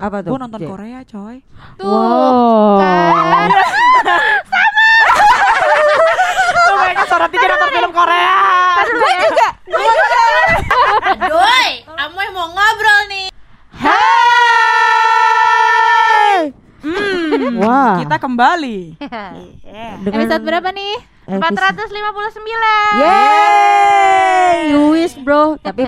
Apa tuh? Gue nonton J? Korea coy Tuh. Wow. kan. Tuh mereka sorot tiga nonton film Korea Gue juga. Doi, Amoy mau ngobrol nih. Hai. Hmm, Wah. Kita kembali Dengan Episode berapa nih? episode- 459. Yeay, you wish bro. Tapi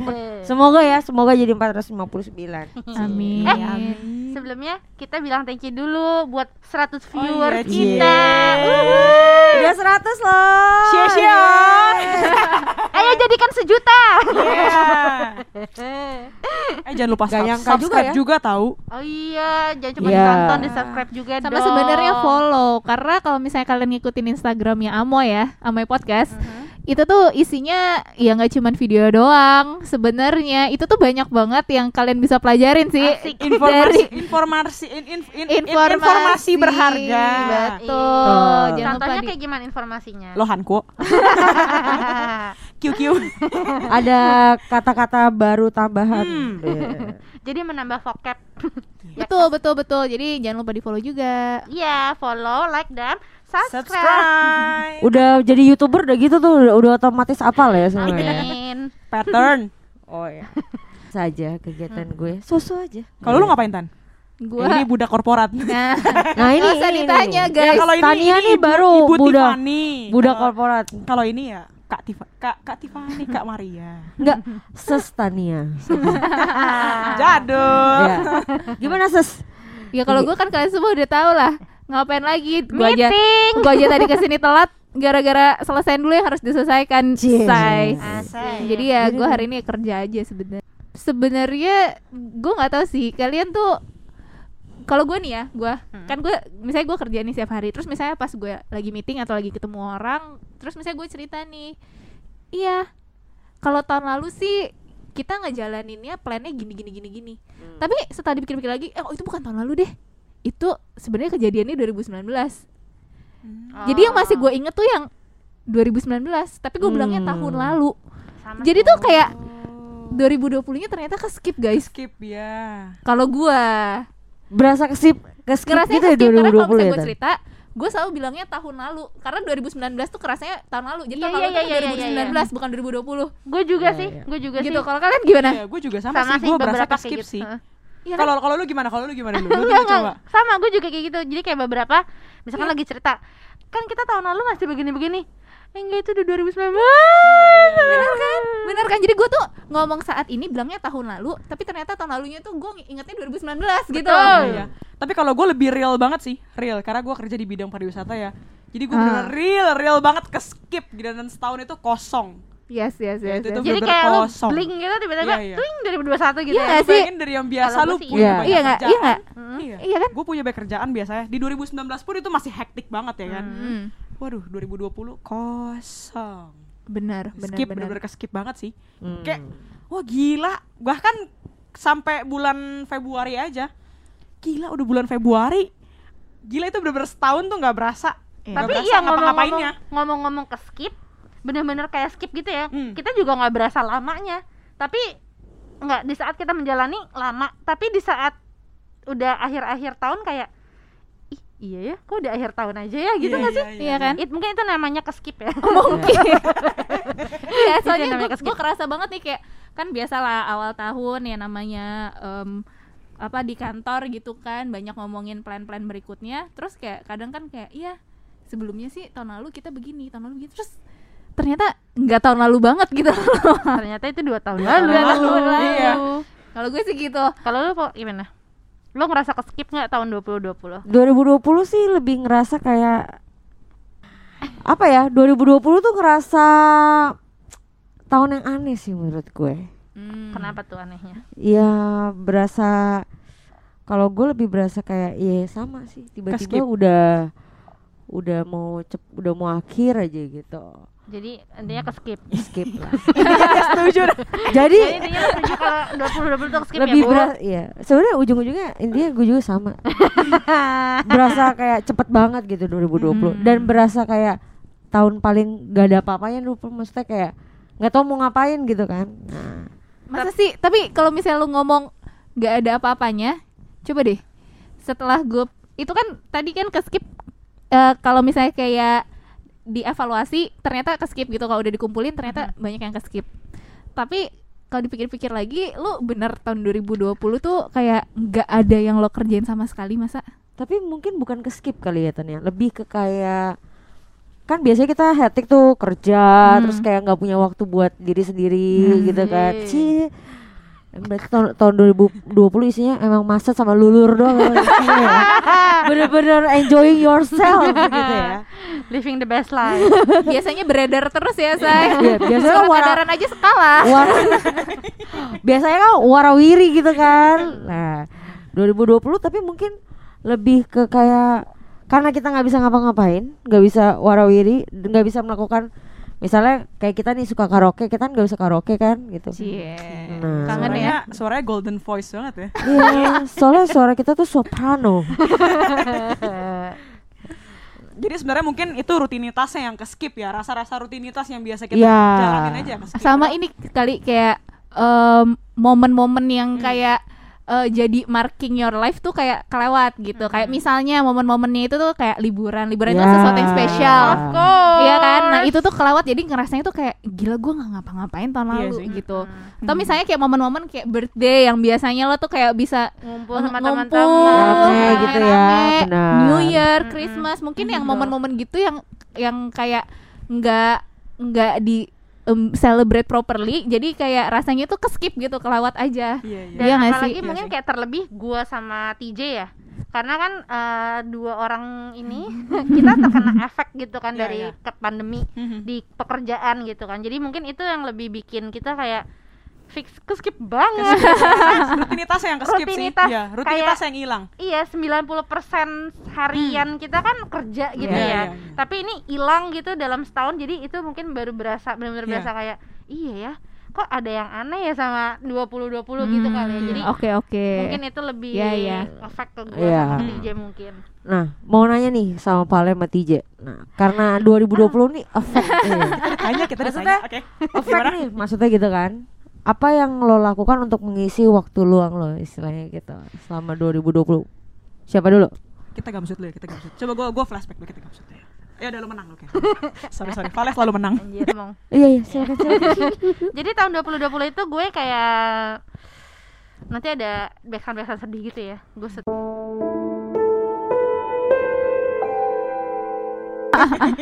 semoga ya, semoga jadi 459. Amin. Eh, Sebelumnya kita bilang thank you dulu buat 100 iya, viewers Cie. kita. Udah 100 loh. Sia-sia. Ayo jadikan sejuta. Eh jangan lupa Gak sub- nyangka juga subscribe ya. juga, tahu Oh iya, jangan cuma Iya. ditonton, di subscribe juga Sama dong. sebenarnya follow karena kalau misalnya kalian ngikutin Instagramnya Amoy ya, Amoy Podcast, itu tuh isinya ya nggak cuman video doang. Sebenarnya itu tuh banyak banget yang kalian bisa pelajarin sih. Asik. informasi Dari informasi in- in- in- in- informasi, informasi berharga. Betul. Iya. Jangan lupa Contohnya di- kayak gimana informasinya? Lo Hanko, QQ. Ada kata-kata baru tambahan. Hmm. Iya. Jadi menambah vocab. betul betul betul. Jadi jangan lupa di follow juga. Iya, follow, like dan subscribe. Subscribe. Udah jadi YouTuber udah gitu tuh udah, udah otomatis apal ya semuanya. Amin. Pattern. Oh ya. Saja kegiatan gue. Susu aja. Kalau lu ngapain tan? Gua Ini budak korporat. nah, Nah, ini usah ini, ditanya ini. guys. Ya, kalau ini, Tania ini nih ibu- baru ibu budak- Tiffany. Budak Kalau- korporat. Kalau ini ya Kak Tifa, Kak Kak Tiffany, Kak Maria. Enggak, ses Tania. Jadul. ya. Gimana ses? Ya kalau gue kan kalian semua udah tahu lah ngapain lagi. Gue aja, gue aja tadi ke sini telat gara-gara selesaiin dulu yang harus diselesaikan. Asik. Jadi ya gue hari ini kerja aja sebenarnya. Sebenarnya gue nggak tahu sih kalian tuh kalau gue nih ya, gue kan gue misalnya gue kerja nih setiap hari, terus misalnya pas gue lagi meeting atau lagi ketemu orang, terus misalnya gue cerita nih, iya kalau tahun lalu sih kita ngejalaninnya plannya gini gini gini gini, tapi setelah dipikir-pikir lagi, eh, oh itu bukan tahun lalu deh, itu sebenarnya kejadiannya 2019. Jadi yang masih gue inget tuh yang 2019, tapi gue bilangnya Hmm. tahun lalu. Sama Jadi tuh kayak 2020-nya ternyata ke skip guys. Skip ya. Kalau gua Berasa kesip keskip ngerasanya gitu ya ke skip karena kalau 2020 misalnya ya. gue cerita, gue selalu bilangnya tahun lalu karena 2019 tuh kerasanya tahun lalu. Jadi Iya, tahun iya, lalu tuh iya, iya, iya, 2019 bukan 2020. gue juga Iya, sih, iya. gue juga gitu. sih. Kalau kalian gimana? Ya, gue juga sama, Sama sih. sih Gue berasa ke skip gitu. sih. Heeh. Iya kan? Kalau kalau lu gimana? Kalau lu gimana dulu? Lu enggak. coba. Sama, gue juga kayak gitu. Jadi kayak beberapa, misalkan lagi cerita, kan kita tahun lalu masih begini-begini. Eh, enggak itu udah 2019. Bener kan? Bener kan? Jadi gue tuh ngomong saat ini bilangnya tahun lalu, tapi ternyata tahun lalunya tuh gue ingetnya 2019 gitu. Betul. Iya. Tapi kalau gue lebih real banget sih, real karena gue kerja di bidang pariwisata ya. Jadi gue Ah. bener real, real banget ke skip gitu dan setahun itu kosong. Yes, yes, Ya, yes. itu yes. tuh Jadi kayak lu kosong. blink gitu tiba-tiba, Iya, iya. twing 2021 gitu Iya ya. Lu sih? bayangin dari yang biasa Kalau lu punya iya. banyak Iya nggak? Iya kerjaan. nggak? Hmm. Iya. Iya kan? Gue punya banyak kerjaan biasanya. Di 2019 pun itu masih hektik banget ya kan. Hmm. Waduh, 2020 kosong. Benar, benar, skip benar. bener-bener ke skip banget sih. Hmm. Kayak wah gila. Bahkan sampai bulan Februari aja. Gila udah bulan Februari. Gila itu bener-bener setahun tuh nggak berasa. Nggak Tapi berasa iya ngapa-ngapainnya. ngomong-ngomong ngomong-ngomong ke skip, bener-bener kayak skip gitu ya. Hmm. Kita juga nggak berasa lamanya. Tapi nggak di saat kita menjalani lama, tapi di saat udah akhir-akhir tahun kayak ih iya ya, kok udah akhir tahun aja ya gitu Iya, nggak sih? iya, Iya kan? It, mungkin itu namanya ke skip ya. mungkin iya Itu soalnya gue kerasa banget nih kayak kan biasalah awal tahun ya namanya em, apa di kantor gitu kan banyak ngomongin plan-plan berikutnya terus kayak kadang kan kayak iya sebelumnya sih tahun lalu kita begini tahun lalu begitu terus ternyata nggak tahun lalu banget gitu Ternyata itu dua tahun lalu. Dua tahun tahun lalu, lalu iya. kalau gue sih gitu Kalau lu kok gimana? Lu ngerasa ke skip nggak tahun 2020? 2020 sih lebih ngerasa kayak apa ya 2020 tuh ngerasa tahun yang aneh sih menurut gue Hmm. Kenapa tuh anehnya? ya berasa kalau gue lebih berasa kayak ya sama sih Ke-skip. tiba-tiba udah udah mau cep, udah mau akhir aja gitu Jadi intinya ke skip. skip lah. Setuju. Jadi Jadi intinya setuju kalau 2020 tuh ke skip lebih ya, Bu? berasa iya. Sebenarnya ujung-ujungnya intinya gue juga sama. Berasa kayak cepet banget gitu 2020 dan berasa kayak tahun paling gak ada apa-apanya dulu maksudnya kayak nggak tahu mau ngapain gitu kan. Nah. Masa sih? Tapi kalau misalnya lu ngomong nggak ada apa-apanya coba deh. Setelah gue itu kan tadi kan ke skip eh, kalau misalnya kayak dievaluasi ternyata ke skip gitu kalau udah dikumpulin ternyata banyak yang ke skip tapi kalau dipikir-pikir lagi lu bener tahun 2020 tuh kayak nggak ada yang lo kerjain sama sekali masa Tapi mungkin bukan ke skip kali ya Tania, lebih ke kayak kan biasanya kita hectic tuh kerja Hmm. terus kayak nggak punya waktu buat diri sendiri Hmm. gitu kan. Iya. Cie. Berarti tahun, tahun 2020 isinya emang masa sama lulur doang isinya ya. Bener-bener enjoying yourself gitu ya. Living the best life biasanya beredar terus ya say Iya, biasanya Surat wara- edaran aja skala War- biasanya kan warawiri gitu kan. Nah, 2020 tapi mungkin lebih ke kayak karena kita nggak bisa ngapa-ngapain, nggak bisa warawiri, nggak bisa melakukan misalnya kayak kita nih suka karaoke, kita kan nggak bisa karaoke kan gitu. Cie. Nah. kangen ya Suaranya, suaranya golden voice banget ya. Iya, soalnya suara kita tuh soprano. Jadi sebenarnya mungkin itu rutinitasnya yang ke skip ya, rasa-rasa rutinitas yang biasa kita Iya. jalanin aja sama ini kali kayak em, momen-momen yang kayak eh, jadi marking your life tuh kayak kelewat gitu. Kayak misalnya momen-momennya itu tuh kayak liburan. Liburan itu Ya. sesuatu yang spesial. Of course. Iya kan, nah itu tuh kelewat. Jadi ngerasanya tuh kayak gila gue nggak ngapa-ngapain tahun Iya lalu sih. gitu. Atau misalnya kayak momen-momen kayak birthday yang biasanya lo tuh kayak bisa ngumpul sama teman-teman. gitu ya, benar. New Year, Christmas, mungkin yang momen-momen gitu yang yang kayak nggak nggak di em, celebrate properly, jadi kayak rasanya tuh keskip gitu, kelewat aja. Iya, iya. Dan Iya nggak apalagi sih? mungkin Iya sih. kayak terlebih gua sama TJ ya. Karena kan eh, dua orang ini kita terkena efek gitu kan Iya, dari iya. ke pandemi Mhm. di pekerjaan gitu kan. Jadi mungkin itu yang lebih bikin kita kayak fix skip banget. rutinitas yang ke skip Rutinitas sih. Iya, rutinitas kayak- yang hilang. iya, 90% harian kita kan kerja gitu Iya, ya. iya, iya. Tapi ini hilang gitu dalam setahun jadi itu mungkin baru berasa benar-benar Iya. berasa kayak iya ya. Kok ada yang aneh ya sama 2020 gitu kali ya. Jadi Oke oke. mungkin itu lebih Iya, iya. efek ke gue Iya. sama DJ mungkin Nah, mau nanya nih sama Pale sama TJ. Nah, karena 2020 nih efek. Tanya kita Maksudnya- ditanya. Oke. efek nih maksudnya gitu kan apa yang lo lakukan untuk mengisi waktu luang lo istilahnya gitu selama 2020 siapa dulu Kita gamsut dulu ya, kita gamsut. Coba gua gua flashback dulu kita gamsut ya. Ya udah lu menang oke. sorry sorry, Vales selalu menang. anjir ngomong iya iya silakan silakan jadi tahun 2020 itu gue kayak nanti ada backsound backsound sedih gitu ya gue sedih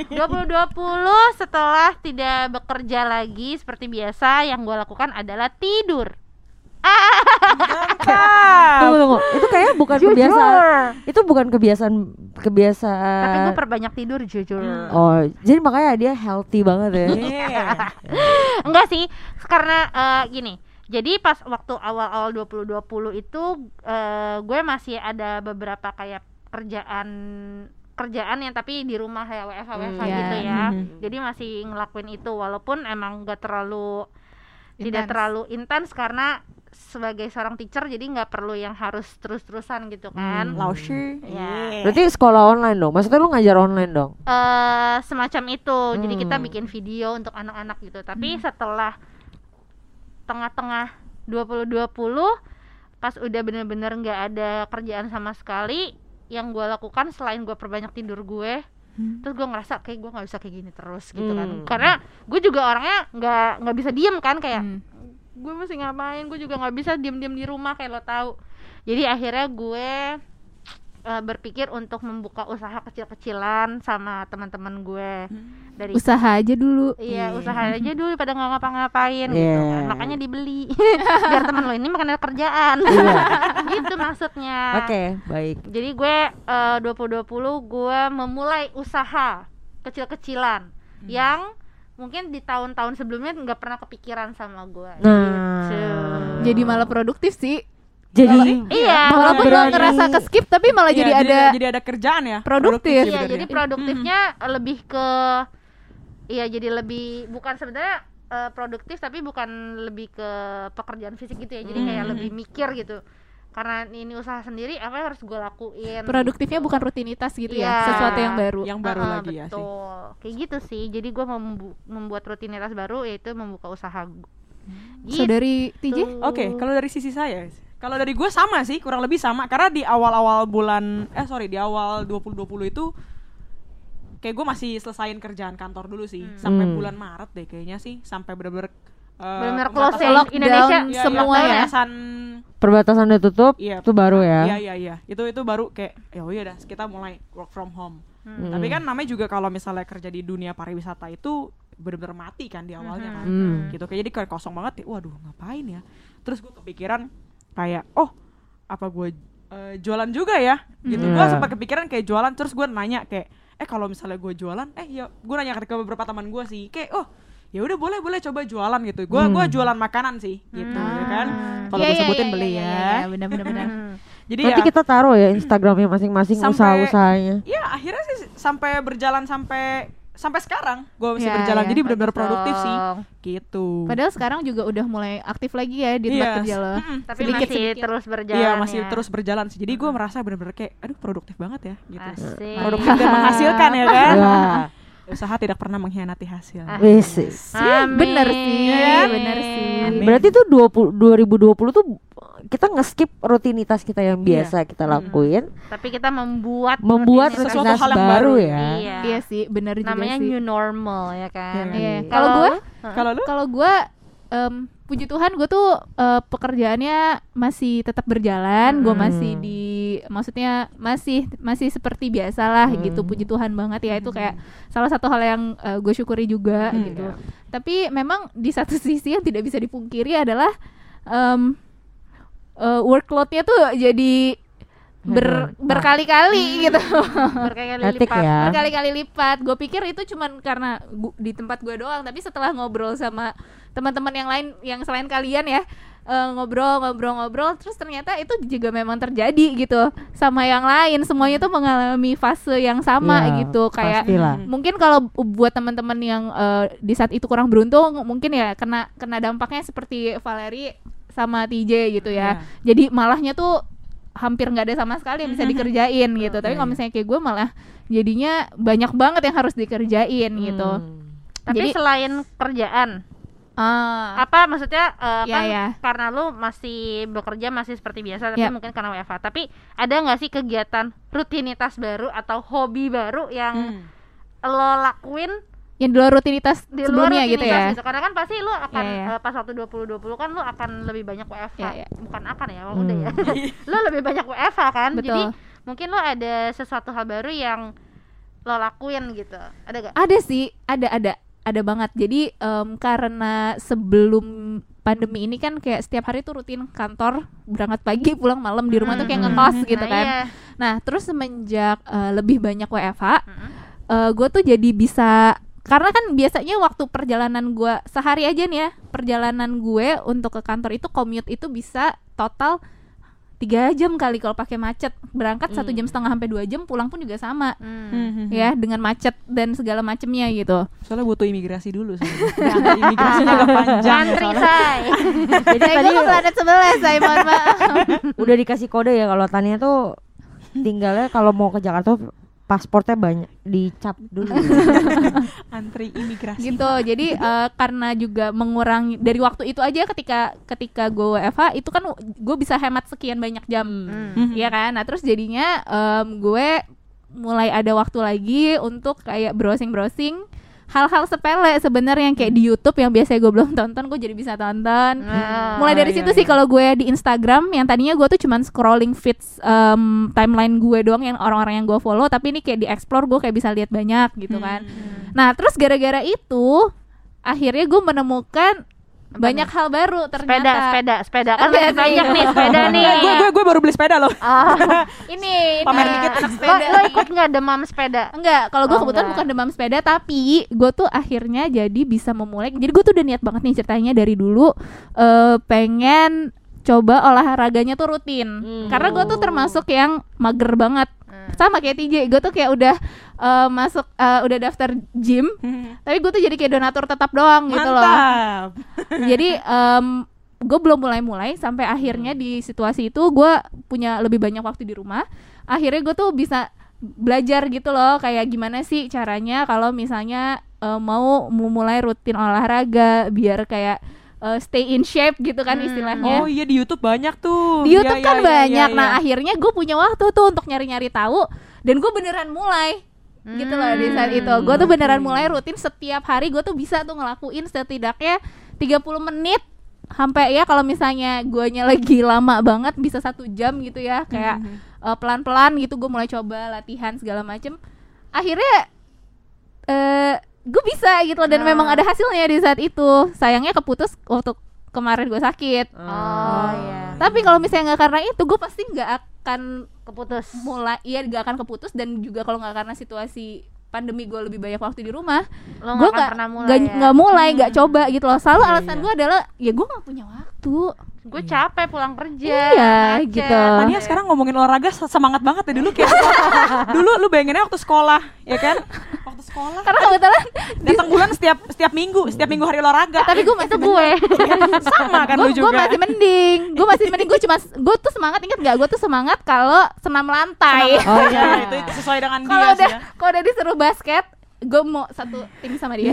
2020 setelah tidak bekerja lagi seperti biasa yang gue lakukan adalah tidur. Tunggu tunggu. Itu kayaknya bukan kebiasaan. Itu bukan kebiasaan kebiasaan. Tapi gue perbanyak tidur jujur. Oh jadi makanya dia healthy banget ya. Iya. enggak sih karena eh, gini. Jadi pas waktu awal-awal 2020 itu eh, gue masih ada beberapa kayak kerjaan kerjaan yang tapi di rumah ya WFH WFH Hmm, gitu ya. ya Mhm. jadi masih ngelakuin itu walaupun emang gak terlalu tidak Intens. terlalu intens karena sebagai seorang teacher jadi nggak perlu yang harus terus-terusan gitu kan Hmm. Lausche. Iya. berarti sekolah online dong maksudnya lu ngajar online dong eh semacam itu. Jadi kita Hmm. bikin video untuk anak-anak gitu. Tapi setelah tengah-tengah 2020 pas udah bener-bener nggak ada kerjaan sama sekali, yang gue lakukan selain gue perbanyak tidur gue, terus gue ngerasa kayak gue nggak bisa kayak gini terus gitu kan. Hmm. Karena gue juga orangnya nggak nggak bisa diem kan kayak Hmm. gue mesti ngapain gue juga nggak bisa diem-diem di rumah kayak lo tahu jadi akhirnya gue eh, berpikir untuk membuka usaha kecil-kecilan sama teman-teman gue dari Usaha aja dulu. iya usaha aja dulu pada nggak ngapa-ngapain gitu Iya. kan makanya dibeli biar teman lo ini makan ada kerjaan gitu maksudnya oke baik jadi gue eh, 2020 gue memulai usaha kecil-kecilan yang mungkin di tahun-tahun sebelumnya nggak pernah kepikiran sama gue Nah. gitu. Jadi malah produktif sih. Jadi iya Walaupun lo berani. ngerasa ke skip tapi malah Iya, jadi ada jadi ada kerjaan ya. produktif. Iya, sebenarnya. jadi produktifnya lebih ke iya jadi lebih bukan sebenarnya eh, produktif tapi bukan lebih ke pekerjaan fisik gitu ya. Jadi kayak Hmm. lebih mikir gitu. Karena ini usaha sendiri apa yang harus gue lakuin. produktifnya gitu. bukan rutinitas gitu Iya. ya, sesuatu yang baru. Yang baru Heeh, lagi ya sih. betul. Kayak gitu sih. Jadi gue membuat rutinitas baru yaitu membuka usaha. gu- So Gitu. dari TJ Oke, kalau dari sisi saya, Kalau dari gue sama sih, kurang lebih sama karena di awal-awal bulan eh sorry di awal 2020 itu kayak gue masih selesain kerjaan kantor dulu sih sampai Hmm. bulan Maret deh kayaknya sih sampai bener-bener uh, closing lockdown Indonesia Iya, semua iya, ya. pembatasan Perbatasan udah tutup, Iya. itu baru ya. Iya iya iya. Itu itu baru kayak ya udah dah kita mulai work from home. Hmm. Tapi kan namanya juga kalau misalnya kerja di dunia pariwisata itu bener-bener mati kan di awalnya kan. Hmm. Gitu kayak jadi kayak kosong banget ya. Waduh, ngapain ya? Terus gue kepikiran kayak oh, apa gue eh, jualan juga ya? Gitu. Hmm. Gue Iya. sempat kepikiran kayak jualan terus gue nanya kayak eh kalau misalnya gue jualan, eh ya gue nanya ke beberapa teman gue sih kayak oh ya udah boleh boleh coba jualan gitu. Gue Hmm. gua jualan makanan sih gitu ya kan. Kalau Iya, gue iya, sebutin iya, beli iya, ya. iya, iya, benar-benar benar. Jadi Nanti ya, kita taruh ya Instagramnya masing-masing usaha-usahanya. ya akhirnya sih sampai berjalan sampai sampai sekarang gue masih Ya, berjalan ya, jadi benar-benar produktif sih gitu Padahal sekarang juga udah mulai aktif lagi ya di tempat Iya, kerja lo. mm-mm. Tapi Sedikit, masih sedikit. terus berjalan iya masih ya. terus berjalan sih jadi gue merasa benar-benar kayak aduh produktif banget ya gitu Asik. produktif dan menghasilkan ya kan Wah, usaha tidak pernah mengkhianati hasil Ah. wis. Amin. Bener sih, Iya. bener sih. Amin. Berarti tuh 20, 2020 tuh kita nge-skip rutinitas kita yang Iya. biasa kita lakuin, Tapi kita membuat membuat rutinitas Sesuatu hal yang baru baru. ya. Iya. Iya sih, bener juga Namanya sih. new normal ya kan. Iya. Iya. Iya. Kalau gue, kalau lu kalau gue em, puji Tuhan gue tuh eh, pekerjaannya masih tetap berjalan, gue Hmm. masih di maksudnya masih masih seperti biasa lah Hmm. gitu. Puji Tuhan banget ya itu kayak salah satu hal yang gue syukuri juga Hmm. gitu. Tapi memang di satu sisi yang tidak bisa dipungkiri adalah em, eh, workloadnya tuh jadi ber, berkali-kali gitu Berkali-kali lipat. ya. berkali-kali lipat. Gue pikir itu cuman karena gu- di tempat gue doang, tapi setelah ngobrol sama teman-teman yang lain yang selain kalian ya eh, ngobrol ngobrol ngobrol, terus ternyata itu juga memang terjadi gitu sama yang lain. Semuanya tuh mengalami fase yang sama Iya, gitu kayak pastilah. mungkin kalau buat teman-teman yang eh, di saat itu kurang beruntung mungkin ya kena kena dampaknya seperti Valeri sama TJ gitu ya Iya. jadi malahnya tuh hampir nggak ada sama sekali yang bisa dikerjain gitu tapi kalau Iya. misalnya kayak gue malah jadinya banyak banget yang harus dikerjain gitu Hmm. Tapi Jadi- selain kerjaan, ah apa maksudnya eh, Iya, kan iya. karena lu masih bekerja masih seperti biasa tapi Iya. mungkin karena WFH. Tapi ada nggak sih kegiatan rutinitas baru atau hobi baru yang Hmm. lo lakuin yang di luar rutinitas di luar sebelumnya gitu rutinitas ya gitu. Karena kan pasti lu akan Iya, iya. eh, pas waktu 2020 kan lu akan lebih banyak WFH. Iya, iya. Bukan akan ya, Hmm. udah ya. lu lebih banyak WFH kan. Betul. Jadi mungkin lu ada sesuatu hal baru yang lo lakuin gitu. Ada gak? ada sih ada ada ada banget jadi em, karena sebelum pandemi ini kan kayak setiap hari tuh rutin kantor berangkat pagi pulang malam di rumah tuh kayak Hmm. ngekos gitu Nah, kan iya. Nah, terus semenjak eh, lebih banyak WFH, Mm-mm. gue tuh jadi bisa karena kan biasanya waktu perjalanan gue sehari aja nih ya, perjalanan gue untuk ke kantor itu commute itu bisa total tiga jam kali kalau pakai macet berangkat satu jam setengah sampai dua jam pulang pun juga sama Hmm. Hmm. ya dengan macet dan segala macemnya gitu soalnya butuh imigrasi dulu sih imigrasinya agak panjang Antri soalnya. say. Jadi saya tadi ke planet sebelah saya mohon maaf udah dikasih kode ya kalau Tania tuh tinggalnya kalau mau ke Jakarta tuh pasportnya banyak dicap dulu. antri imigrasi gitu jadi eh, karena juga mengurangi dari waktu itu aja ketika ketika gue WFH itu kan gue bisa hemat sekian banyak jam Hmm. Iya kan nah terus jadinya em, gue mulai ada waktu lagi untuk kayak browsing browsing hal-hal sepele sebenarnya yang kayak di YouTube yang biasanya gue belum tonton gue jadi bisa tonton Nah, mulai dari iya, situ sih iya. kalau gue di Instagram yang tadinya gue tuh cuman scrolling feeds em, timeline gue doang yang orang-orang yang gue follow tapi ini kayak di explore gue kayak bisa lihat banyak gitu kan Hmm. nah terus gara-gara itu akhirnya gue menemukan banyak hal baru sepeda, ternyata sepeda, sepeda kan Iya masih sih. banyak nih sepeda nih. Eh, gue gue gue baru beli sepeda loh Oh, ini Pamer ini dikit. anak lo, sepeda lo nih. ikut nggak demam sepeda? Enggak, kalau gue Oh, kebetulan enggak. bukan demam sepeda, tapi gue tuh akhirnya jadi bisa memulai. Jadi gue tuh udah niat banget nih ceritanya dari dulu eh pengen coba olahraganya tuh rutin. Hmm. Karena gue tuh termasuk yang mager banget. Hmm. Sama kayak TJ, gue tuh kayak udah eh, masuk eh, udah daftar gym, tapi gue tuh jadi kayak donatur tetap doang gitu loh. mantap Jadi gue belum mulai-mulai sampai akhirnya di situasi itu gue punya lebih banyak waktu di rumah. Akhirnya gue tuh bisa belajar gitu loh kayak gimana sih caranya kalau misalnya eh, mau memulai rutin olahraga biar kayak uh, stay in shape gitu kan Hmm. istilahnya. Oh iya di YouTube banyak tuh. di YouTube Iya, kan iya, banyak. iya, Nah iya. akhirnya gue punya waktu tuh untuk nyari-nyari tahu dan gue beneran mulai gitu loh di saat itu. Gue tuh beneran oke. mulai rutin setiap hari gue tuh bisa tuh ngelakuin setidaknya 30 menit sampai ya kalau misalnya guanya lagi lama banget bisa satu jam gitu ya kayak uh, pelan-pelan gitu gue mulai coba latihan segala macem akhirnya eh gue bisa gitu loh dan Ah. memang ada hasilnya di saat itu sayangnya keputus waktu kemarin gue sakit Oh iya. tapi kalau misalnya nggak karena itu gue pasti nggak akan Keputus. mulai iya nggak akan keputus dan juga kalau nggak karena situasi pandemi gue lebih banyak waktu di rumah Lo gue nggak akan pernah mulai nggak ya. nggak mulai nggak coba gitu loh selalu Iya, alasan iya. gue adalah ya gue nggak punya waktu Gue capek pulang kerja. Iya, macet. gitu. Tania sekarang ngomongin olahraga se- semangat banget ya dulu kayak dulu lu bayanginnya waktu sekolah ya kan waktu sekolah karena kebetulan datang bulan setiap setiap minggu setiap minggu hari olahraga tapi gue masih Itu gue. sama kan gue juga masih mending gue masih mending gue cuma gue tuh semangat inget gak gue tuh semangat kalau senam lantai Oh Iya, iya. itu, itu sesuai dengan kalau dia udah sih ya kalau udah disuruh basket gue mau satu tim sama dia.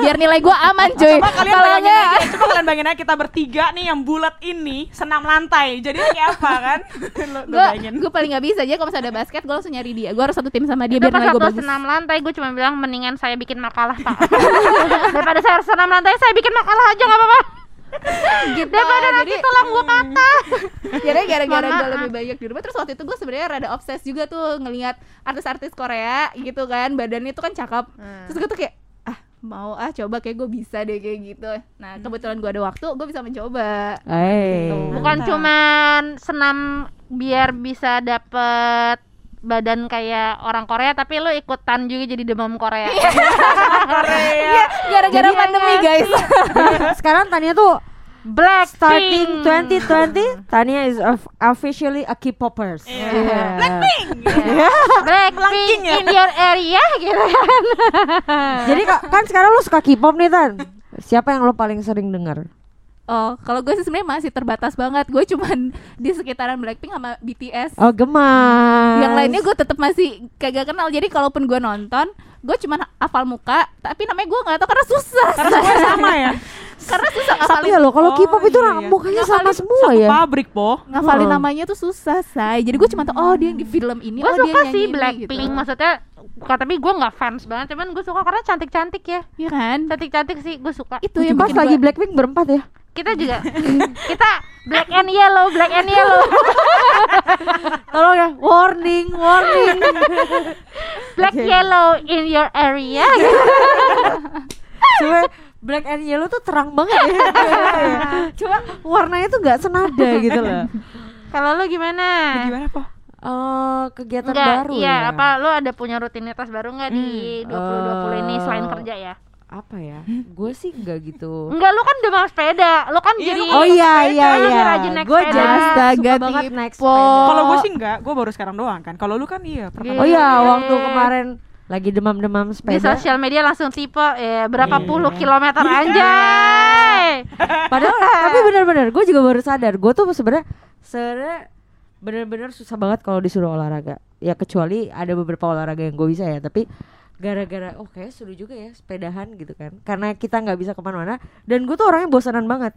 Biar nilai gue aman cuy. Coba kalian kalau bayangin aja, coba kalian bayangin aja kita bertiga nih yang bulat ini senam lantai. Jadi kayak apa kan? gue gue paling nggak bisa aja kalau misalnya ada basket gue langsung nyari dia. Gue harus satu tim sama dia Itu biar nilai gue bagus. senam lantai gue cuma bilang mendingan saya bikin makalah pak. Daripada saya harus senam lantai saya bikin makalah aja nggak apa-apa gitu. Daripada nanti jadi tulang gue patah jadi gara-gara gue lebih banyak di rumah terus waktu itu gue sebenarnya rada obses juga tuh ngelihat artis-artis Korea gitu kan badannya tuh kan cakep. Hmm. terus gue tuh kayak ah mau ah coba kayak gue bisa deh kayak gitu. Nah kebetulan gue ada waktu gue bisa mencoba. Eh. bukan Mantap. cuman senam biar bisa dapet badan kayak orang Korea tapi lu ikutan juga jadi demam Korea Korea. gara-gara pandemi guys Sekarang Tania tuh Blackpink starting 2020 Tania is of- officially a K-popers. Iya. Blackpink. Blackpink ya. in your area gitu kan Jadi ka- kan sekarang lu suka K-pop nih Tan. Siapa yang lo paling sering dengar? oh kalau gue sih sebenarnya masih terbatas banget gue cuman di sekitaran Blackpink sama BTS Oh gemas. Yang lainnya gue tetap masih kagak kenal jadi kalaupun gue nonton gue cuman hafal muka tapi namanya gue nggak tahu karena susah Karena semua sama ya. karena susah ngafalin ya lo kalau Oh, K-pop itu iya, orang iya. mukanya sama semua Satu ya. pabrik, Po. ngafalin Oh. namanya tuh susah say jadi gue cuma tahu oh dia yang di film ini gue oh dia nyanyi sih ini, Blackpink gitu. maksudnya bukan tapi gue nggak fans banget cuman gue suka karena cantik cantik ya Iya kan cantik cantik sih gue suka itu yang Pas lagi gua- Blackpink berempat ya. Kita juga kita black and yellow black and yellow Tolong ya, warning, warning. black Oke. yellow in your area Cuma black and yellow tuh terang banget ya. Cuma warnanya tuh nggak senada gitu loh. kalau lu gimana Gimana, Po? Oh, kegiatan Enggak, baru iya ya. apa lu ada punya rutinitas baru nggak di Hmm, 2020 ini selain eh, kerja ya Apa ya? Gue sih nggak gitu. enggak lu kan udah mau sepeda lu kan Iya, jadi kan Oh iya iya iya. Gue Astaga, banget naik sepeda. Kalau gue sih enggak, gue baru sekarang doang kan. Kalau lu kan iya, pertama. Oh iya, Iya. waktu kemarin lagi demam-demam di sepeda. sosial media langsung tipe ya berapa Iya. puluh kilometer anjay Padahal tapi benar-benar gue juga baru sadar. Gue tuh sebenarnya sebenarnya benar-benar susah banget kalau disuruh olahraga. Ya kecuali ada beberapa olahraga yang gue bisa ya. Tapi gara-gara oh kayak seru juga ya sepedahan gitu kan. Karena kita nggak bisa ke mana-mana. Dan gue tuh orangnya bosanan banget.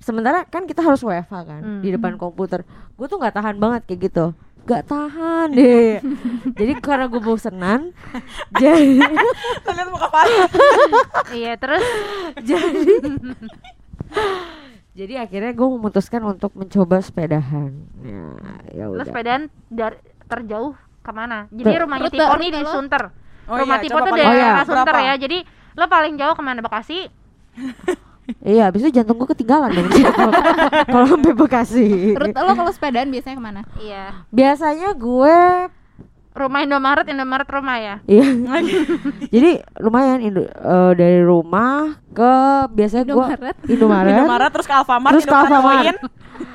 Sementara kan kita harus WFH kan Hmm. di depan komputer. Gue tuh nggak tahan banget kayak gitu. Gak tahan deh. jadi karena gue bosenan, jadi Lihat muka iya terus jadi jadi akhirnya gue memutuskan untuk mencoba sepedahan ya ya lu udah sepedaan dari terjauh ke mana jadi rumahnya rute di lo. Sunter Oh rumah iya, coba tuh Oh daerah iya. Sunter ya jadi lo paling jauh ke mana Bekasi? Iya habis itu jantung gue ketinggalan dong. Kalau sampai Bekasi. Rute lo kalau sepedaan biasanya ke mana? Iya. Biasanya gue rumah Indomaret Indomaret rumah ya? Iya. Jadi lumayan Indo- eh, dari rumah ke biasanya gue Indomaret. Indomaret, Indomaret terus ke Alfamart, terus ke Alfamart.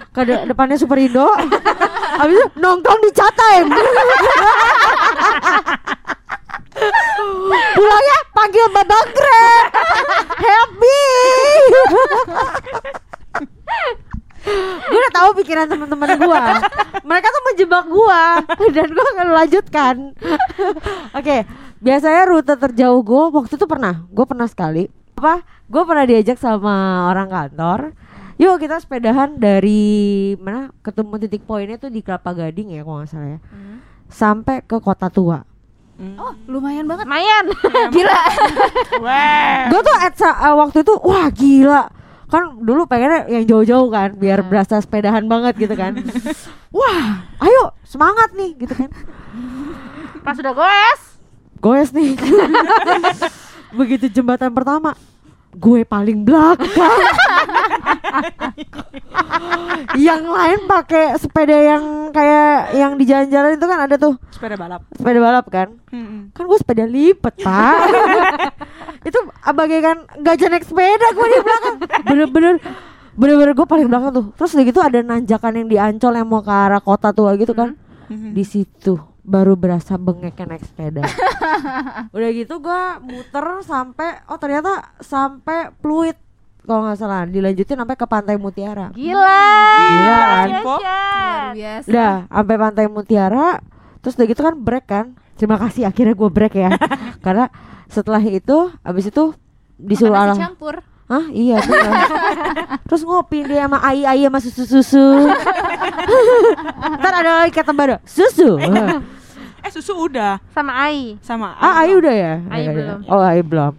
ke de- depannya Super Indo. Habis itu nongkrong di Chatime pulangnya panggil babak Grab happy gue udah tahu pikiran teman-teman gue mereka tuh menjebak gue dan gue akan lanjutkan. Oke biasanya rute terjauh gue waktu itu pernah. Gue pernah sekali. Apa? Gue pernah diajak sama orang kantor. Yuk kita sepedahan dari mana? Ketemu titik poinnya tuh di Kelapa Gading ya kalau nggak salah ya. Sampai ke kota tua Oh, lumayan banget. lumayan. Gila. Gue tuh at uh, waktu itu wah gila. Kan dulu pengennya yang jauh-jauh kan biar berasa sepedahan banget gitu kan. Wah ayo semangat nih gitu kan. Pas udah goes. Goes nih. Begitu jembatan pertama gue paling belakang. Yang lain pakai sepeda yang kayak yang di jalan-jalan itu kan ada tuh. Sepeda balap. sepeda balap kan? Mm-mm. kan gue sepeda lipat pak. Itu bagaikan gajah naik sepeda gue di belakang. Bener-bener bener-bener gue paling belakang tuh. Terus udah gitu ada nanjakan yang di Ancol yang mau ke arah kota tua gitu kan? Mhm. di situ baru berasa bengeknya naik sepeda. Udah gitu gue muter sampai oh ternyata sampai Pluit kalau nggak salah. Dilanjutin sampai ke Pantai Mutiara. Gila. Gila kan? Luar biasa. Udah sampai Pantai Mutiara Terus udah gitu kan break kan? Terima kasih akhirnya gue break ya. Karena setelah itu Abis itu disuruh Makan nasi campur. Hah? Iya bener. Terus ngopi dia sama ai-ai sama susu-susu. Ntar ada lagi kata baru Susu Eh susu udah. Sama Ai. Sama Ah ai udah ya? Ai Ya udah. belum. Oh ai belum.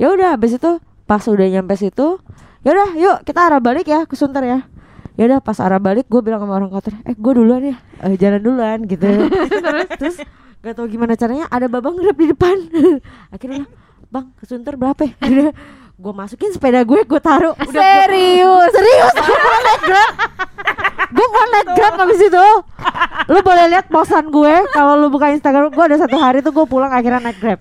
Ya udah habis itu Pas udah nyampe situ Ya udah yuk kita arah balik ya ke Sunter ya. Ya udah pas arah balik gue bilang sama orang kantor eh gue duluan ya. Eh, jalan duluan gitu. Terus gak tau gimana caranya ada babang grab di depan. Akhirnya bang ke Sunter berapa ya gue masukin sepeda gue gue taruh. Udah gua- Serius. serius? Gue mau naik grab. Gue mau naik grab abis itu. Lu boleh lihat posan gue kalau lu buka Instagram gue ada satu hari tuh gue pulang akhirnya naik grab.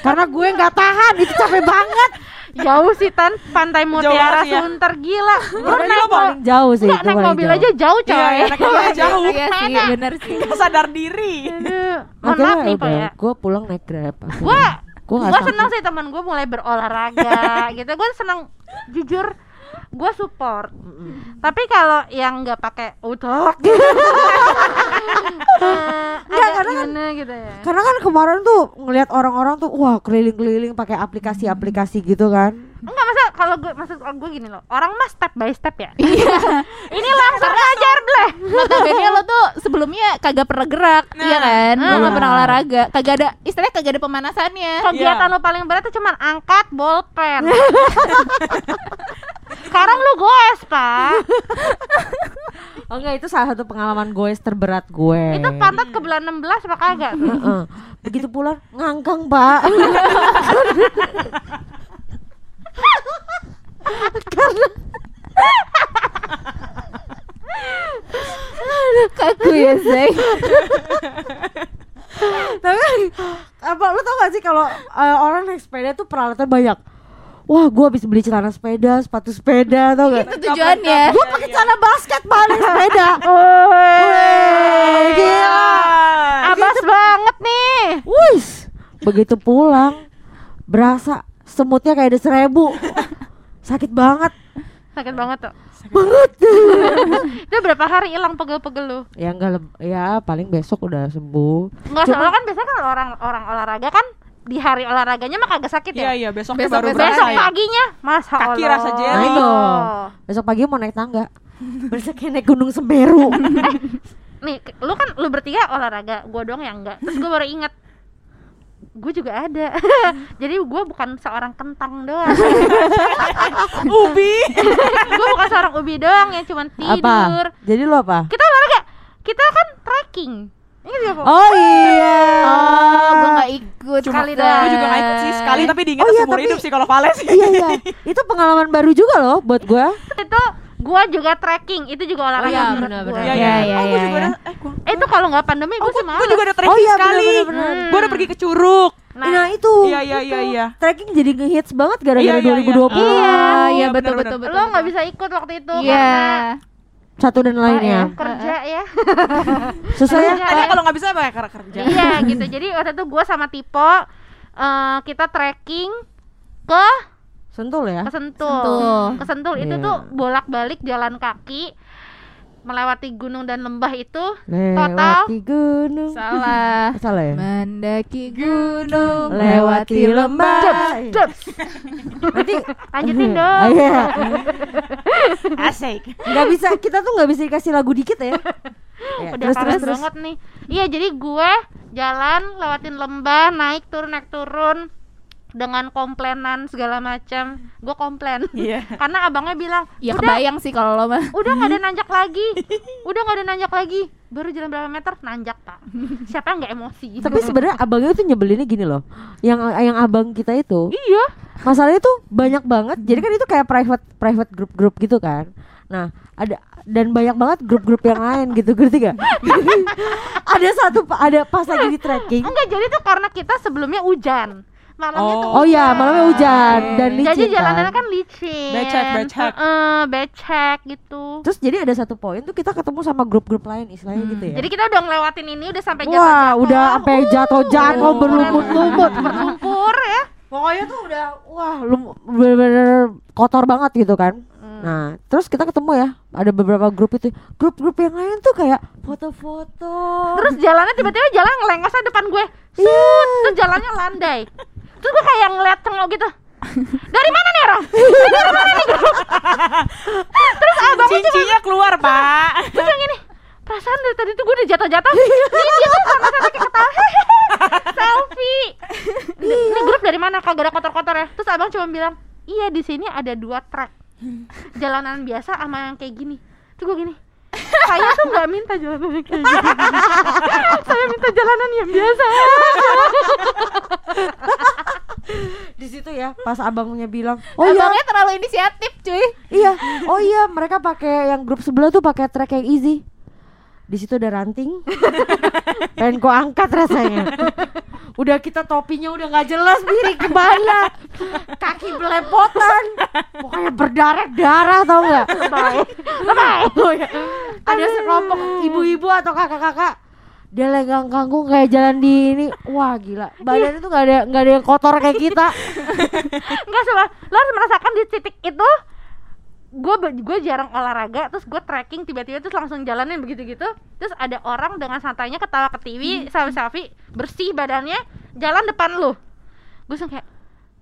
Karena gue nggak tahan itu capek banget. Jauh sih tan. Pantai Mutiara ya. Sunter gila. Lu naik paling jauh sih Enggak, itu naik mobil jauh. aja jauh coy Iya, iya, naik mobil jauh. Iya sih, bener sih. Gak sadar diri. Aduh, mohon Akhirnya maaf nih pak ya. gue pulang naik grab. Gua gue gue seneng sih teman gue mulai berolahraga gitu. Gue seneng jujur gue support. Tapi kalau yang nggak pakai gitu Nggak, karena kan- gitu ya? karena kan kemarin tuh ngelihat orang-orang tuh wah keliling-keliling pakai aplikasi-aplikasi gitu kan enggak masa kalau gue maksud gue gini loh orang mah step by step ya. Ini langsung ngajar bleh Notabene lo tuh sebelumnya kagak pernah gerak, iya kan? Lo nggak Nah. pernah olahraga, kagak ada istilahnya kagak ada pemanasannya. kegiatan Iya. lo paling berat tuh cuman angkat bolpen. Sekarang lu goes pak. Oh enggak itu salah satu pengalaman gue terberat gue. Itu pantat ke bulan 16 apa kagak? Begitu pulang ngangkang pak Kaku ya, Zay. tapi apa lu tau gak sih kalau eh, orang naik sepeda tuh peralatan banyak? Wah gue habis beli celana sepeda sepatu sepeda tau gak? Itu tujuannya. gue pakai celana basket naik sepeda. Wih, gila. abas banget nih. Wis, begitu pulang berasa semutnya kayak ada seribu sakit banget sakit banget tuh banget itu berapa hari hilang pegel-pegel lu ya enggak leb- ya paling besok udah sembuh Enggak Cuma- soalnya kan biasanya kan orang orang olahraga kan di hari olahraganya mah kagak sakit Iya ya. iya besoknya Besok- baru besok berasa Besok ya. paginya masa Kaki Allah. rasa jelly. Nah, itu. besok pagi mau naik tangga kayak naik gunung semeru Nih, ke- lu kan lu bertiga olahraga, gua doang yang enggak. Terus gua baru ingat gue juga ada. Jadi gua bukan seorang kentang doang. Ubi. gue bukan seorang ubi doang yang cuman tidur. apa jadi lu apa Kita olahraga. Kita kan trekking. Oh iya Oh, gue nggak ikut. Cuma Sekali gue doang. juga gak ikut sih sekali tapi diingat Oh iya, seumur tapi- hidup sih kalau Vales sih. iya iya itu pengalaman baru juga loh buat gua Itu gua juga trekking. Itu juga olahraga iya, menurut benar-benar. gua. Iya Iya, iya. iya, Oh, gue iya, juga iya. ada eh gua Eh, itu kalau nggak pandemi Oh, gue sih gue malas. juga ada trekking Oh iya, sekali. bener-bener. Gue udah pergi ke Curug. Nah, nah, itu Iya iya iya iya. trekking jadi ngehits banget gara-gara Iya, iya, iya. 2020 Oh, iya Iya, betul betul betul. lo nggak bisa ikut waktu itu Iya. karena satu dan lainnya kerja ya. susah ya Tadi ya. kalau nggak bisa apa ya karena kerja. iya gitu. Jadi waktu itu gue sama Tipo eh, kita trekking ke sentul ya ke Sentul. Sentul. Ke Sentul itu Iya. tuh bolak-balik jalan kaki melewati gunung dan lembah itu total Lewati gunung. Salah. Salah ya? Mendaki gunung, Lewati lembah. Nanti lanjutin dong iya. Asik. Nggak bisa, kita tuh nggak bisa dikasih lagu dikit ya. Ya, udah parah banget nih iya jadi gue jalan lewatin lembah naik turun naik turun dengan komplainan segala macam gue komplain Iya. karena abangnya bilang Ya udah kebayang sih kalau lo mah. udah nggak ada nanjak lagi udah nggak ada nanjak lagi baru jalan berapa meter nanjak pak siapa yang nggak emosi Tapi sebenarnya abangnya tuh nyebelinnya gini loh. Yang yang abang kita itu iya masalahnya tuh banyak banget. Jadi kan itu kayak private private grup-grup gitu kan. Nah, ada dan banyak banget grup-grup yang lain gitu, ngerti gak? ada satu ada pas lagi di trekking. enggak jadi tuh karena kita sebelumnya hujan malamnya tuh Oh iya, malamnya hujan dan licin jadi jalanannya kan. kan licin Becek, becek. Heeh, becek gitu Terus jadi ada satu poin tuh kita ketemu sama grup-grup lain istilahnya gitu ya. jadi kita udah ngelewatin ini udah sampai Wah, jatuh-jatuh udah sampai jatuh-jatuh Oh. berlumut-lumut. berlumpur ya Pokoknya tuh udah wah lum- bener-bener kotor banget gitu kan. Nah, terus kita ketemu ya, ada beberapa grup itu. Grup-grup yang lain tuh kayak foto-foto. terus jalannya tiba-tiba jalan ngelengosnya depan gue Iya. Sut, terus jalannya landai terus gue kayak ngeliat cengok gitu. Dari mana nih orang terus abangnya cuma Cincinya keluar, Pak. terus yang ini perasaan dari tadi tuh gue udah jatuh-jatuh. Ini dia tuh sama sama kayak ketawa. Selfie. Ini, ini grup dari mana? Kagak ada kotor-kotor ya. Terus abang cuma bilang iya di sini ada dua trek jalanan biasa sama yang kayak gini. Tuh gue gini saya tuh nggak minta jalanan yang kayak gini saya minta jalanan yang biasa Di situ ya, pas abangnya bilang, "Oh iya, Abangnya terlalu inisiatif, cuy. iya. Oh iya, mereka pakai yang grup sebelah tuh pakai track yang easy." Di situ ada ranting. Pengen gua angkat rasanya. udah kita topinya udah nggak jelas miring ke mana? Kaki belepotan. Pokoknya berdarah-darah tau nggak? Oh, iya. ada sekelompok ibu-ibu atau kakak-kakak. Dia legang kangkung kayak jalan di ini. Wah gila. Badannya tuh nggak ada nggak ada yang kotor kayak kita. Nggak salah lo harus merasakan di titik itu gue gue jarang olahraga terus gue trekking tiba-tiba terus langsung jalanin begitu gitu terus ada orang dengan santainya ketawa ke TV selfie selfie bersih badannya jalan depan lu. Gue langsung kayak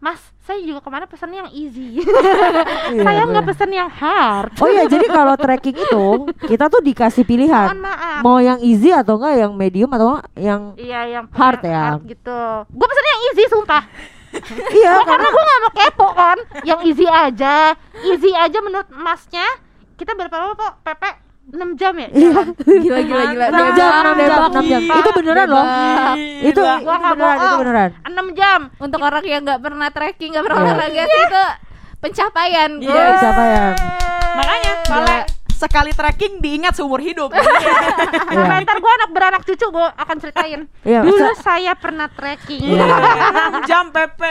mas saya juga ke mana pesan yang easy. Iya, saya nggak pesen yang hard. Oh iya jadi kalau trekking itu kita tuh dikasih mohon pilihan maaf. Mau yang easy atau enggak yang medium atau yang iya yang Hard ya? hard gitu. Gue pesen yang easy sumpah iya Ya, karena gue gak mau kepo kan yang easy aja easy aja menurut masnya kita berapa lama kok PP 6 jam ya Iya. Gila gila gila. enam jam enam jam Debak. enam jam Debak. itu beneran loh itu itu beneran itu bohong. beneran 6 jam Untuk orang yang nggak pernah trekking, nggak pernah Iya. olahraga sih itu pencapaian. Iya. Guys. siapa ya Makanya kalau sekali trekking diingat seumur hidup. Iya. Nah, ntar gue anak beranak cucu gue akan ceritain Iya, Dulu saya pernah trekking Iya. 6 jam PP.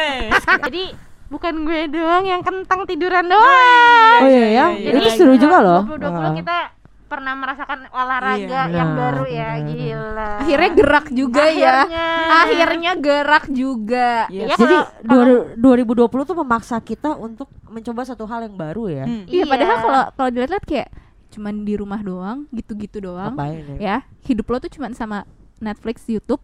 Jadi bukan gue doang yang kentang tiduran doang oh iya ya Iya, itu iya, seru iya. juga loh 2020 Wah. kita pernah merasakan olahraga Iya. yang Nah, baru ya benar. Gila Akhirnya gerak juga ya. Akhirnya. Akhirnya gerak juga. Iya. Ya, Jadi kalau- dua- 2020 tuh memaksa kita untuk mencoba satu hal yang baru ya. Hmm. Iya, Iya. padahal kalau kalau dilihat kayak cuman di rumah doang, gitu-gitu doang. Ngapain ya? Ya, hidup lo tuh cuman sama Netflix, YouTube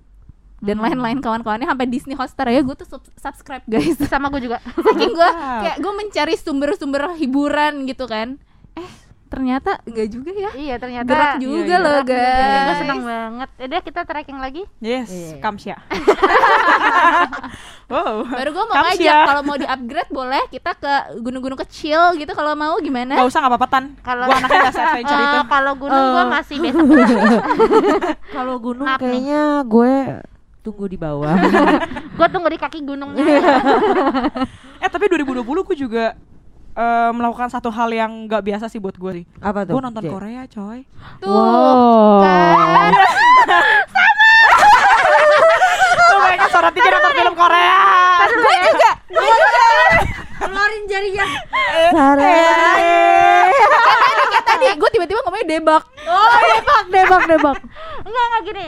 dan Hmm. lain-lain kawan-kawannya sampai Disney Hotstar ya gue tuh sub- subscribe guys sama gue juga saking gue kayak gue mencari sumber-sumber hiburan gitu kan eh ternyata enggak juga ya Iya ternyata gerak juga iya. loh Gue guys seneng banget Udah kita tracking lagi Yes, Iya. Kamsya. wow. baru gue mau ngajak kalau mau di upgrade boleh kita ke gunung-gunung kecil gitu kalau mau gimana Gak usah gak apa-apa Tan. Kalau- Gua anaknya gak adventure itu. Eh, Kalau gunung gue Eh. masih besok Kalau gunung Maaf nih. kayaknya gue tunggu di bawah. Gue tunggu di kaki gunungnya Eh tapi 2020 gue juga eh, melakukan satu hal yang gak biasa sih buat gue sih. Apa tuh? Gue nonton Jay? Korea coy. tuh Wow. kan Tuh mereka sorot tiga nonton film Korea. gue juga Keluarin jarinya. Eh, Sare. kayak tadi gue tiba-tiba ngomongnya debak Oh, debak, debak, debak. Enggak enggak gini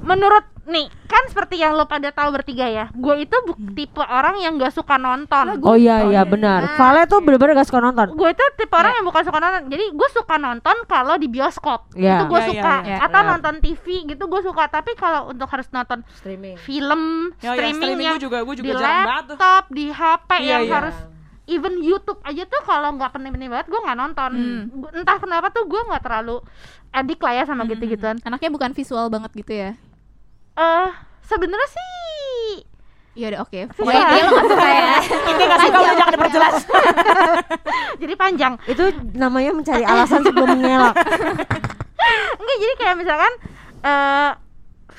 menurut nih kan seperti yang lo pada tahu bertiga ya gue itu bu- tipe orang yang gak suka nonton Oh iya iya benar. Vale tuh bener-bener gak suka nonton. gue itu tipe orang yang bukan suka nonton jadi gue suka nonton kalau di bioskop Iya. itu gue Iya, iya, suka iya. atau Iya. nonton TV gitu gue suka tapi kalau untuk harus nonton Streaming. film Ya, ya, streaming streaming yang gue juga gue juga di banget laptop di HP Iya, yang iya. harus even YouTube aja tuh kalau nggak penting-penting banget gue nggak nonton Hmm. Entah kenapa tuh gue nggak terlalu adik lah ya sama gitu-gituan Anaknya bukan visual banget gitu ya. eh sebenarnya sih Iya udah oke. Pokoknya dia lo gak suka ya. Ini nggak suka udah jangan diperjelas. jadi panjang Itu namanya mencari alasan sebelum mengelak. enggak jadi kayak misalkan eh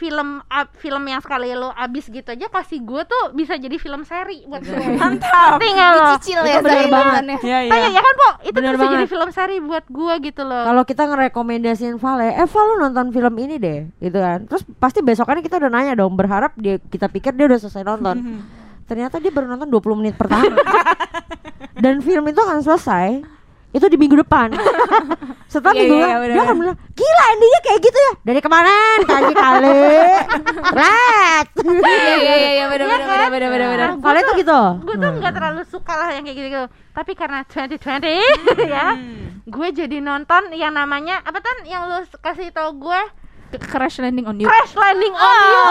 film ab- film yang sekali lo abis gitu aja kasih gue tuh bisa jadi film seri buat gue Mantap. tinggal lo Dicicil Itu ya bener banget. saingannya. Iya Tanya iya. ya kan po itu Bener bisa jadi banget. film seri buat gue gitu loh Kalau kita ngerekomendasiin Vale, eh Val lu nonton film ini deh, gitu kan. Terus pasti besokannya kita udah nanya dong, berharap dia kita pikir dia udah selesai nonton. Ternyata dia baru nonton 20 menit pertama. Dan film itu akan selesai itu di minggu depan. Setelah Iya, minggu iya, depan, bener, dia akan bilang, gila endingnya kayak gitu ya. Dari kemarin kali kali. Red. Iya iya iya iya benar Iya benar kan? benar benar benar. Vale tuh gitu. gue tuh nggak terlalu suka lah yang kayak gitu, -gitu. tapi karena 2020 ya gue jadi nonton yang namanya apa tan yang lu kasih tau gue Crash landing on you. Crash Landing on You.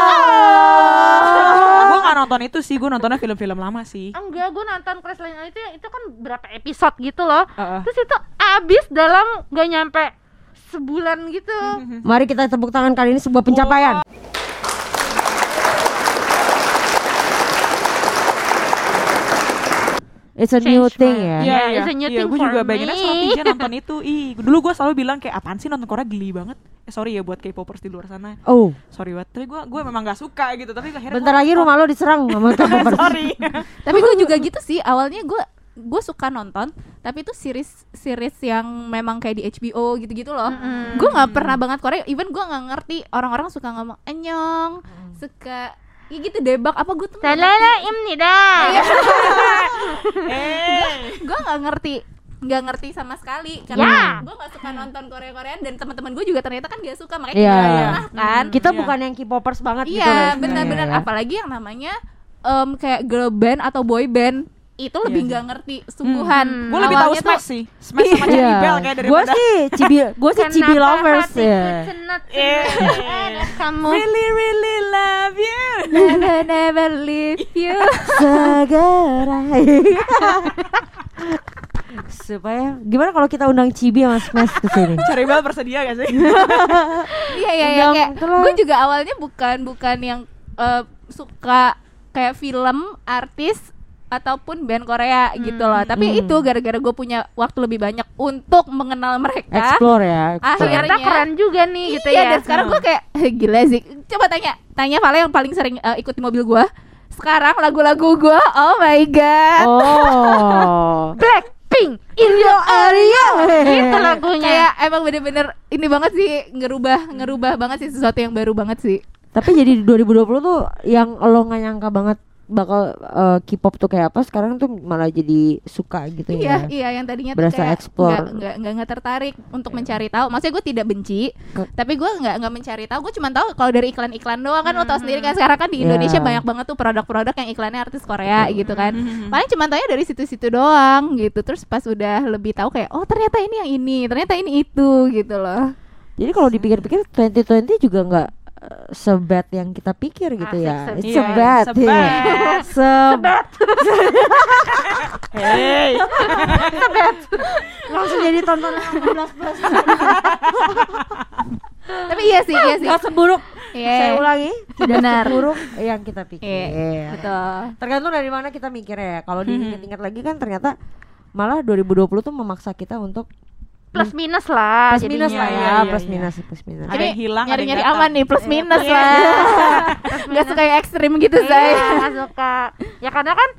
Gue nggak nonton itu sih, gue nontonnya film-film lama sih. enggak gue nonton Crash Landing on You itu itu kan berapa episode gitu loh. Terus itu abis dalam gak nyampe sebulan gitu. Mari kita tepuk tangan kali ini sebuah pencapaian. It's a new thing my- ya. Iya, it's a new Iya, thing gue for juga bagiannya sama me. Pija nonton itu. Ih, dulu gue selalu bilang kayak apaan sih nonton Korea geli banget. Eh sorry ya buat K-popers di luar sana. Oh, Sorry banget. Tapi gue gue memang gak suka gitu. Tapi akhirnya bentar lagi rumah lo diserang sama K-popers. sorry. Tapi gue juga gitu sih. Awalnya gue gue suka nonton, tapi itu series series yang memang kayak di HBO gitu-gitu loh. Gue nggak pernah banget Korea. Even gue nggak ngerti orang-orang suka ngomong anyong, suka ya gitu debak. Apa gue tuh nggak ngerti. Talala imnida eh. gue nggak ngerti. Nggak ngerti sama sekali. Karena gue nggak suka nonton Korea Koreaan dan teman-teman gue juga ternyata kan gak suka. Makanya Iya, kita iya. pernah kan? Kita Iya. bukan yang K-popers banget gitu. iya benar-benar. Apalagi yang namanya em, kayak girl band atau boy band itu lebih sih. nggak ngerti sungguhan Hmm. Gue lebih tahu Smash sih. Smash sama Iya. Cherry Bell kayak Gue daripada sih cibi, gue sih cibi Kenapa lovers ya. Eh. cenat kamu Really really love you. never never leave you Segera. Supaya gimana kalau kita undang Cibi sama Smash ke sini? Cherry Bell bersedia gak sih? iya iya iya kayak gue juga awalnya bukan bukan yang eh, suka kayak film artis ataupun band Korea gitu loh tapi Hmm. itu gara-gara gue punya waktu lebih banyak untuk mengenal mereka Explore ya. explore. Akhirnya- ternyata keren juga nih gitu iya, ya dan sekarang gue kayak gila sih coba tanya tanya Vale yang paling sering eh, ikut di mobil gue sekarang lagu-lagu gue oh my god Oh. Blackpink in your area itu lagunya kayak emang bener-bener ini banget sih ngerubah ngerubah banget sih sesuatu yang baru banget sih Tapi jadi di 2020 tuh yang lo nggak nyangka banget bakal eh, K-pop tuh kayak apa sekarang tuh malah jadi suka gitu Iya, ya. iya yang tadinya Berasa tuh kayak explore. nggak nggak tertarik untuk mencari tahu. Maksudnya gue tidak benci, Ke- tapi gue nggak nggak mencari tahu. Gue cuma tahu kalau dari iklan-iklan doang kan lo tau sendiri kan sekarang kan di Iya. Indonesia banyak banget tuh produk-produk yang iklannya artis Korea gitu kan. Paling cuma tahu dari situ-situ doang gitu. Terus pas udah lebih tahu kayak oh ternyata ini yang ini, ternyata ini itu gitu loh. Jadi kalau dipikir-pikir 2020 juga nggak sebad yang kita pikir gitu Asik, ya. It's Iya, sebad. sebad. iya. Sebad. Hey. Langsung jadi tontonan 18 plus. Tapi iya sih, iya sih. Gak seburuk. Iya. Saya ulangi, tidak Benar. seburuk yang kita pikir. Iya, betul. Tergantung dari mana kita mikirnya ya. Kalau diingat-ingat lagi kan ternyata malah 2020 tuh memaksa kita untuk plus minus lah plus minus jadinya. lah ya, Iya, iya, plus iya. minus, plus minus. Ada yang hilang, ada yang nyari-nyari datang. aman nih plus minus Iya. lah. Gak suka yang ekstrim gitu Iya, saya. nggak suka ya karena kan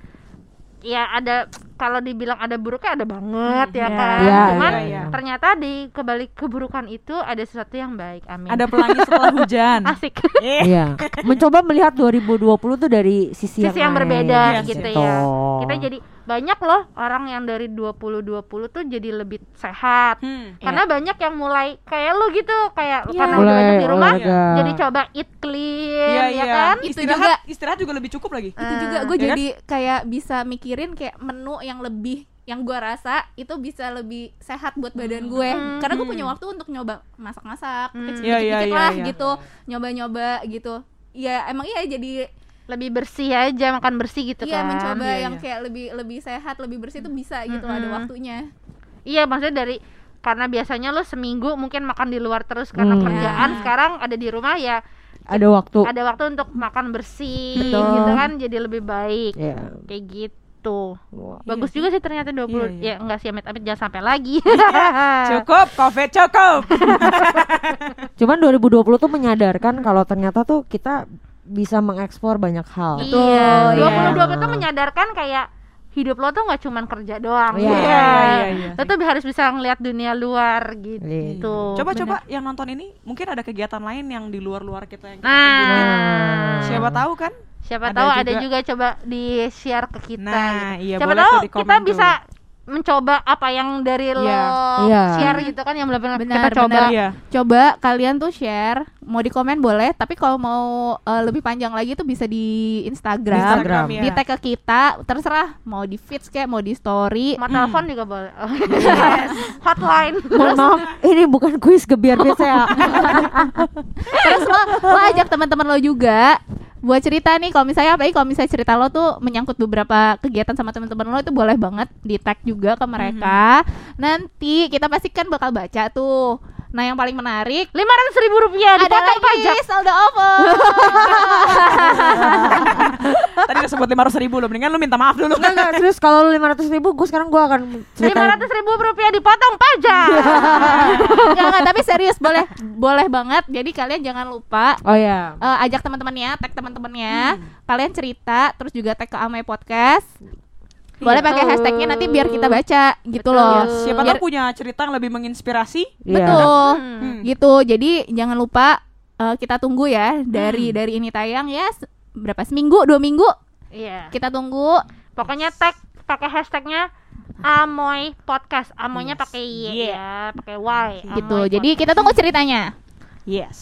ya ada kalau dibilang ada buruknya ada banget ya Iya. kan Iya, cuman iya, iya. ternyata di kebalik keburukan itu ada sesuatu yang baik amin Ada pelangi setelah hujan. asik. Iya. Mencoba melihat 2020 tuh dari sisi, sisi yang lain, berbeda Iya, gitu gitu. ya kita jadi banyak loh orang yang dari 20-20 tuh jadi lebih sehat Hmm. karena banyak yang mulai kayak lu gitu kayak Iya. karena udah banyak di rumah olahraga. jadi coba eat clean Iya, ya iya. kan Itu Istirahat, juga. istirahat juga lebih cukup lagi. itu juga Ah, gue ya kan? jadi kayak bisa mikirin kayak menu yang lebih yang gue rasa itu bisa lebih sehat buat badan gue Hmm. karena gue punya waktu untuk nyoba masak-masak Hmm. Iya, iya, iya, lah iya. gitu nyoba-nyoba gitu ya emang iya jadi lebih bersih aja makan bersih gitu iya kan mencoba Iya, yang iya. kayak lebih lebih sehat lebih bersih itu bisa gitu ada Mm-mm. waktunya iya maksudnya dari karena biasanya lo seminggu mungkin makan di luar terus karena Hmm. kerjaan Ya. sekarang ada di rumah ya ada waktu ada waktu untuk makan bersih Betul. gitu kan jadi lebih baik ya kayak gitu Wah. bagus sih. juga sih ternyata 20 Iya, iya. ya enggak sih amit-amit jangan sampai lagi Cukup, covid cukup. cuman 2020 tuh menyadarkan kalau ternyata tuh kita bisa mengeksplor banyak hal iya iya. 20 20 tuh menyadarkan kayak hidup lo tuh nggak cuman kerja doang Iya, gitu. iya, iya, iya. lo tuh harus bisa ngeliat dunia luar gitu Iya. Coba coba yang nonton ini mungkin ada kegiatan lain yang di luar-luar kita yang kita nah. Siapa tahu kan? siapa Ada tahu ada juga. juga coba di share ke kita Nah, gitu. iya, siapa boleh tahu tuh kita komen bisa mencoba apa yang dari lo Iya. Iya. share gitu kan yang belum pernah Benar, kita coba benar. Iya. coba kalian tuh share mau di komen boleh tapi kalau mau eh, lebih panjang lagi tuh bisa di Instagram, Di Instagram, di tag ke kita terserah mau di feeds kayak mau di story mau telepon juga boleh Oh, hotline Mohon maaf, ini bukan kuis gebiar biasa ya. terus lo lo ajak teman-teman lo juga buat cerita nih kalau misalnya apalagi kalau misalnya cerita lo tuh menyangkut beberapa kegiatan sama teman-teman lo itu boleh banget di tag juga ke mereka. Nanti kita pasti kan bakal baca tuh nah yang paling menarik lima ratus ribu rupiah ada dipotong lagi pajak. saldo OVO Tadi udah sebut lima ribu loh, mendingan lu minta maaf dulu. Enggak, enggak, serius kalau lu 500 ribu, gue sekarang gue akan lima ratus ribu rupiah dipotong pajak. Enggak, enggak, tapi serius boleh boleh banget. Jadi kalian jangan lupa Oh ya eh, ajak teman-temannya, tag teman-temannya, kalian cerita, terus juga tag ke Amai Podcast. Boleh pakai hashtagnya nanti biar kita baca gitu Betul. loh. Siapa Biar- tahu punya cerita yang lebih menginspirasi. Iya. Betul. Hmm. Gitu. Jadi jangan lupa eh, kita tunggu ya dari dari ini tayang ya berapa seminggu, dua minggu iya kita tunggu. pokoknya tag pakai hashtagnya Amoy Podcast Amoynya Yes. pakai Y Yeah. ya pakai Y Gitu. Jadi kita tunggu ceritanya. Yes.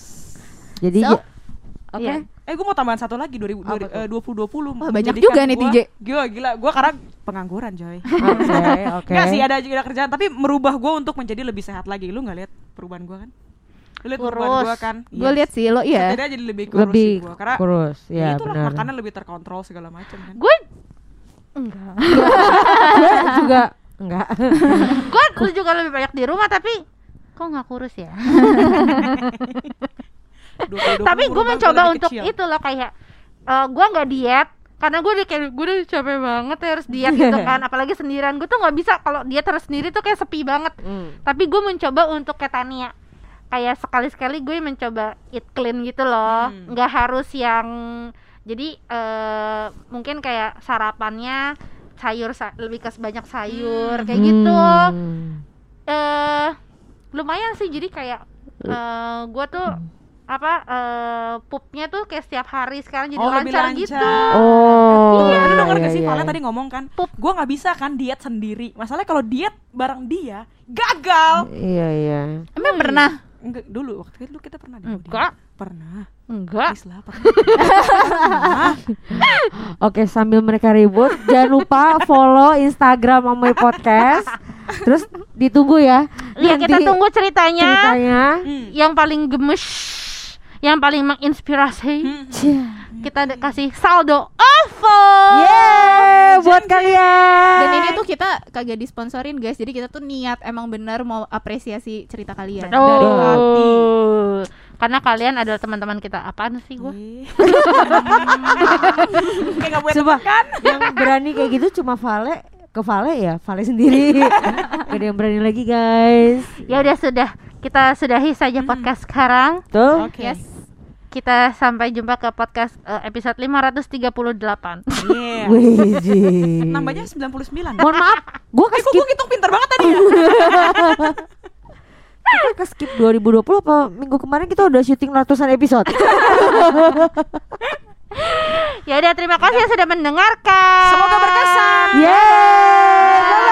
Jadi So, ja- Oke Iya. Eh gue mau tambahan satu lagi 2000, Apa tuh? eh, 2020 Wah, banyak juga nih, TJ. Gila gila, gue karena pengangguran coy. Oke Oke Enggak sih ada juga kerjaan tapi merubah gue untuk menjadi lebih sehat lagi. Lu nggak lihat perubahan gue kan? Lu lihat perubahan gue kan? Gue lihat sih lo iya. Setidaknya jadi lebih kurus Lebih sih gue karena kurus ya Ya itulah benar makanan lebih terkontrol segala macam kan. gue enggak Gue juga Enggak gue juga lebih banyak di rumah tapi kok nggak kurus ya 2020 tapi gue mencoba untuk kecil. itu loh kayak eh gue nggak diet karena gue udah kayak gue udah capek banget ya harus diet gitu kan apalagi sendirian gue tuh nggak bisa kalau diet terus sendiri tuh kayak sepi banget Hmm. tapi gue mencoba untuk kayak Tania kayak sekali-sekali gue mencoba eat clean gitu loh Hmm. nggak harus yang jadi eh mungkin kayak sarapannya sayur sa- lebih ke banyak sayur kayak gitu Hmm. eh lumayan sih jadi kayak eh gue tuh apa eh pupnya tuh kayak setiap hari sekarang jadi Oh, lebih lancar lancar. gitu. Oh. Iya, lu iya, denger gak iya, sih iya. Valen tadi ngomong kan Gue gak bisa kan diet sendiri. Masalahnya kalau diet bareng dia Gagal. Iya iya. Emang pernah? Enggak, dulu waktu itu kita pernah Enggak. Pernah. Enggak. Please lah, pernah. Oke sambil mereka ribut Jangan lupa follow Instagram Amoy Podcast. Terus ditunggu ya. Iya kita tunggu ceritanya, Ceritanya. Hmm. yang paling gemes yang paling menginspirasi Hmm. kita kasih saldo OVO Yeay Buat kalian Dan ini tuh kita kagak disponsorin guys. Jadi kita tuh niat emang bener mau apresiasi cerita kalian. Dari hati. Oh. Karena kalian adalah teman-teman kita. Apaan sih gua? Ih. Kayak Coba kan Yang berani kayak gitu cuma Vale Ke Vale ya Vale sendiri Gak ada yang berani lagi guys Ya udah sudah. Kita sudahi saja podcast sekarang. Tuh Oke Yes. Kita sampai jumpa ke podcast eh, episode 538. Yeah. Wih. Nambahnya 99 Mohon maaf Gue Eh kok ke-skip gue ngitung pinter banget tadi ya? Kita ke-skip 2020 apa Minggu kemarin kita udah syuting ratusan episode? Ya udah terima kasih yang sudah mendengarkan. Semoga berkesan. Yeay